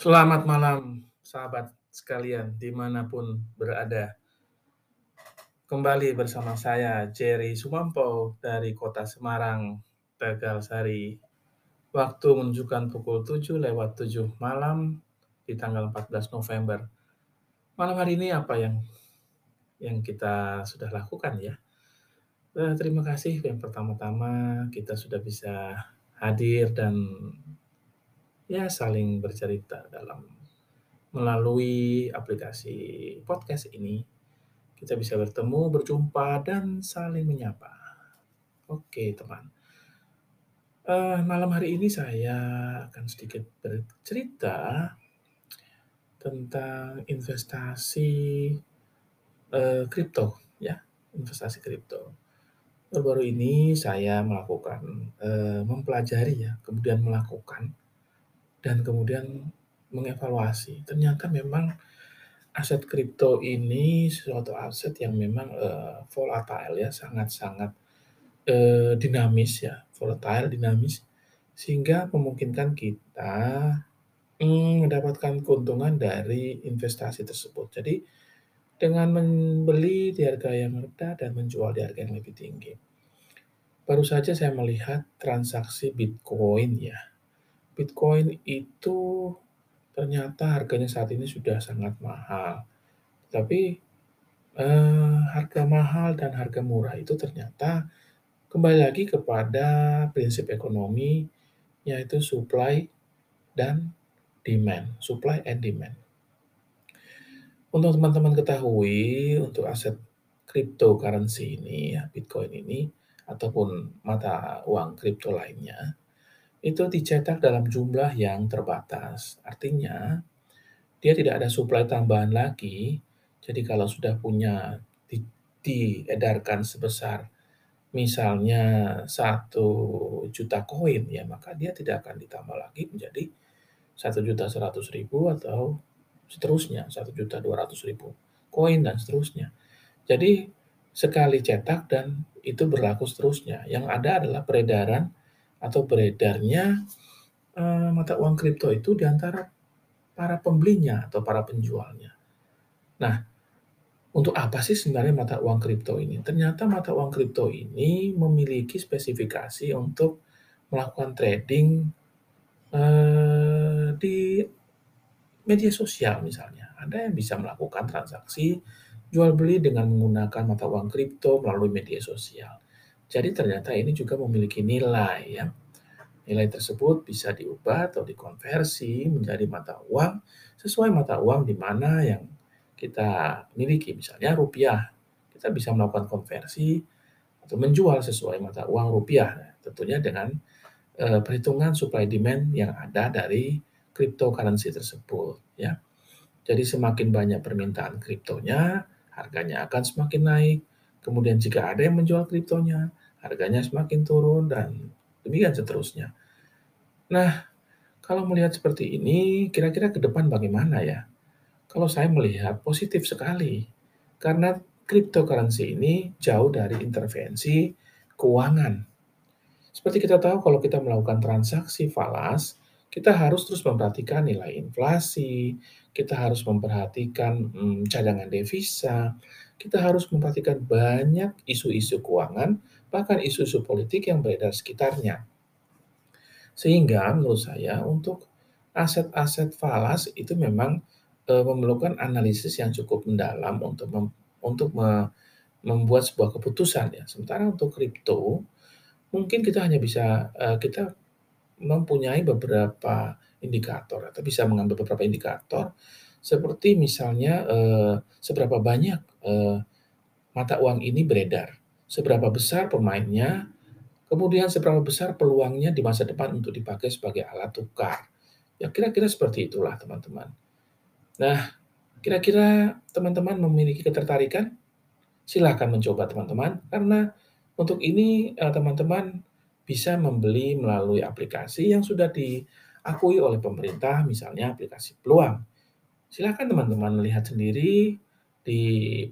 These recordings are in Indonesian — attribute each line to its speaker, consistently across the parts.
Speaker 1: Selamat malam, sahabat sekalian, di mana pun berada. Kembali bersama saya, Jerry Sumampo, dari kota Semarang, Tegal Sari. Waktu menunjukkan pukul 7 lewat 7 malam di tanggal 14 November. Malam hari ini apa yang yang kita sudah lakukan ya? Eh, terima kasih yang pertama-tama kita sudah bisa hadir dan ya saling bercerita dalam melalui aplikasi podcast ini. Kita bisa bertemu, berjumpa, dan saling menyapa. Oke, teman. Uh, malam hari ini saya akan sedikit bercerita tentang investasi uh, kripto, ya, investasi kripto. Baru-baru ini saya melakukan uh, mempelajari ya, kemudian melakukan dan kemudian mengevaluasi. Ternyata memang aset kripto ini suatu aset yang memang uh, volatile ya, sangat-sangat uh, dinamis ya, volatile, dinamis, sehingga memungkinkan kita mm, mendapatkan keuntungan dari investasi tersebut. Jadi dengan membeli di harga yang rendah dan menjual di harga yang lebih tinggi. Baru saja saya melihat transaksi Bitcoin ya, Bitcoin itu ternyata harganya saat ini sudah sangat mahal. Tapi eh, harga mahal dan harga murah itu ternyata kembali lagi kepada prinsip ekonomi yaitu supply dan demand, supply and demand. Untuk teman-teman ketahui, untuk aset cryptocurrency ini, ya, Bitcoin ini, ataupun mata uang kripto lainnya, itu dicetak dalam jumlah yang terbatas. Artinya, dia tidak ada suplai tambahan lagi. Jadi kalau sudah punya di, diedarkan sebesar misalnya satu juta koin ya maka dia tidak akan ditambah lagi menjadi satu juta seratus ribu atau seterusnya satu juta dua ratus ribu koin dan seterusnya. Jadi sekali cetak dan itu berlaku seterusnya. Yang ada adalah peredaran atau beredarnya uh, mata uang kripto itu di antara para pembelinya atau para penjualnya. Nah, untuk apa sih sebenarnya mata uang kripto ini? Ternyata mata uang kripto ini memiliki spesifikasi untuk melakukan trading uh, di media sosial misalnya. Ada yang bisa melakukan transaksi jual beli dengan menggunakan mata uang kripto melalui media sosial. Jadi ternyata ini juga memiliki nilai ya. Nilai tersebut bisa diubah atau dikonversi menjadi mata uang sesuai mata uang di mana yang kita miliki. Misalnya rupiah, kita bisa melakukan konversi atau menjual sesuai mata uang rupiah. Tentunya dengan e, perhitungan supply demand yang ada dari cryptocurrency tersebut ya. Jadi semakin banyak permintaan kriptonya, harganya akan semakin naik. Kemudian jika ada yang menjual kriptonya, harganya semakin turun dan demikian seterusnya. Nah, kalau melihat seperti ini, kira-kira ke depan bagaimana ya? Kalau saya melihat positif sekali, karena cryptocurrency ini jauh dari intervensi keuangan. Seperti kita tahu kalau kita melakukan transaksi falas, kita harus terus memperhatikan nilai inflasi, kita harus memperhatikan hmm, cadangan devisa, kita harus memperhatikan banyak isu-isu keuangan bahkan isu-isu politik yang beredar sekitarnya. Sehingga menurut saya untuk aset-aset falas itu memang e, memerlukan analisis yang cukup mendalam untuk mem, untuk me, membuat sebuah keputusan ya. Sementara untuk kripto mungkin kita hanya bisa e, kita mempunyai beberapa indikator atau bisa mengambil beberapa indikator seperti misalnya e, seberapa banyak e, mata uang ini beredar seberapa besar pemainnya, kemudian seberapa besar peluangnya di masa depan untuk dipakai sebagai alat tukar. Ya kira-kira seperti itulah teman-teman. Nah, kira-kira teman-teman memiliki ketertarikan? Silahkan mencoba teman-teman, karena untuk ini eh, teman-teman bisa membeli melalui aplikasi yang sudah diakui oleh pemerintah, misalnya aplikasi peluang. Silakan teman-teman melihat sendiri di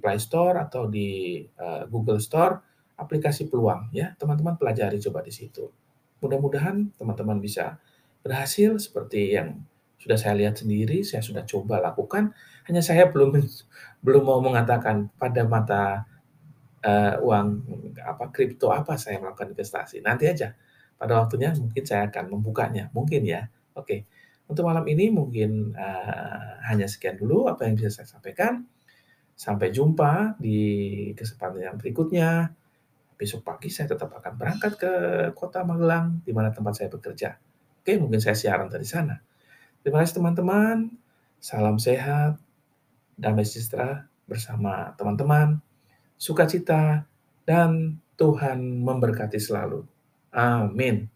Speaker 1: Play Store atau di uh, Google Store aplikasi peluang ya. Teman-teman pelajari coba di situ. Mudah-mudahan teman-teman bisa berhasil seperti yang Sudah saya lihat sendiri, saya sudah coba lakukan, hanya saya belum belum mau mengatakan pada mata, eee, uang apa, kripto apa saya melakukan investasi. Nanti aja, pada waktunya mungkin saya akan membukanya, mungkin ya. Oke, untuk malam ini mungkin, eee, hanya sekian dulu apa yang bisa saya sampaikan. Sampai jumpa di kesempatan yang berikutnya. Besok pagi saya tetap akan berangkat ke kota Magelang, di mana tempat saya bekerja. Oke, mungkin saya siaran dari sana. Terima kasih teman-teman, salam sehat, damai sejahtera bersama teman-teman, sukacita, dan Tuhan memberkati selalu. Amin.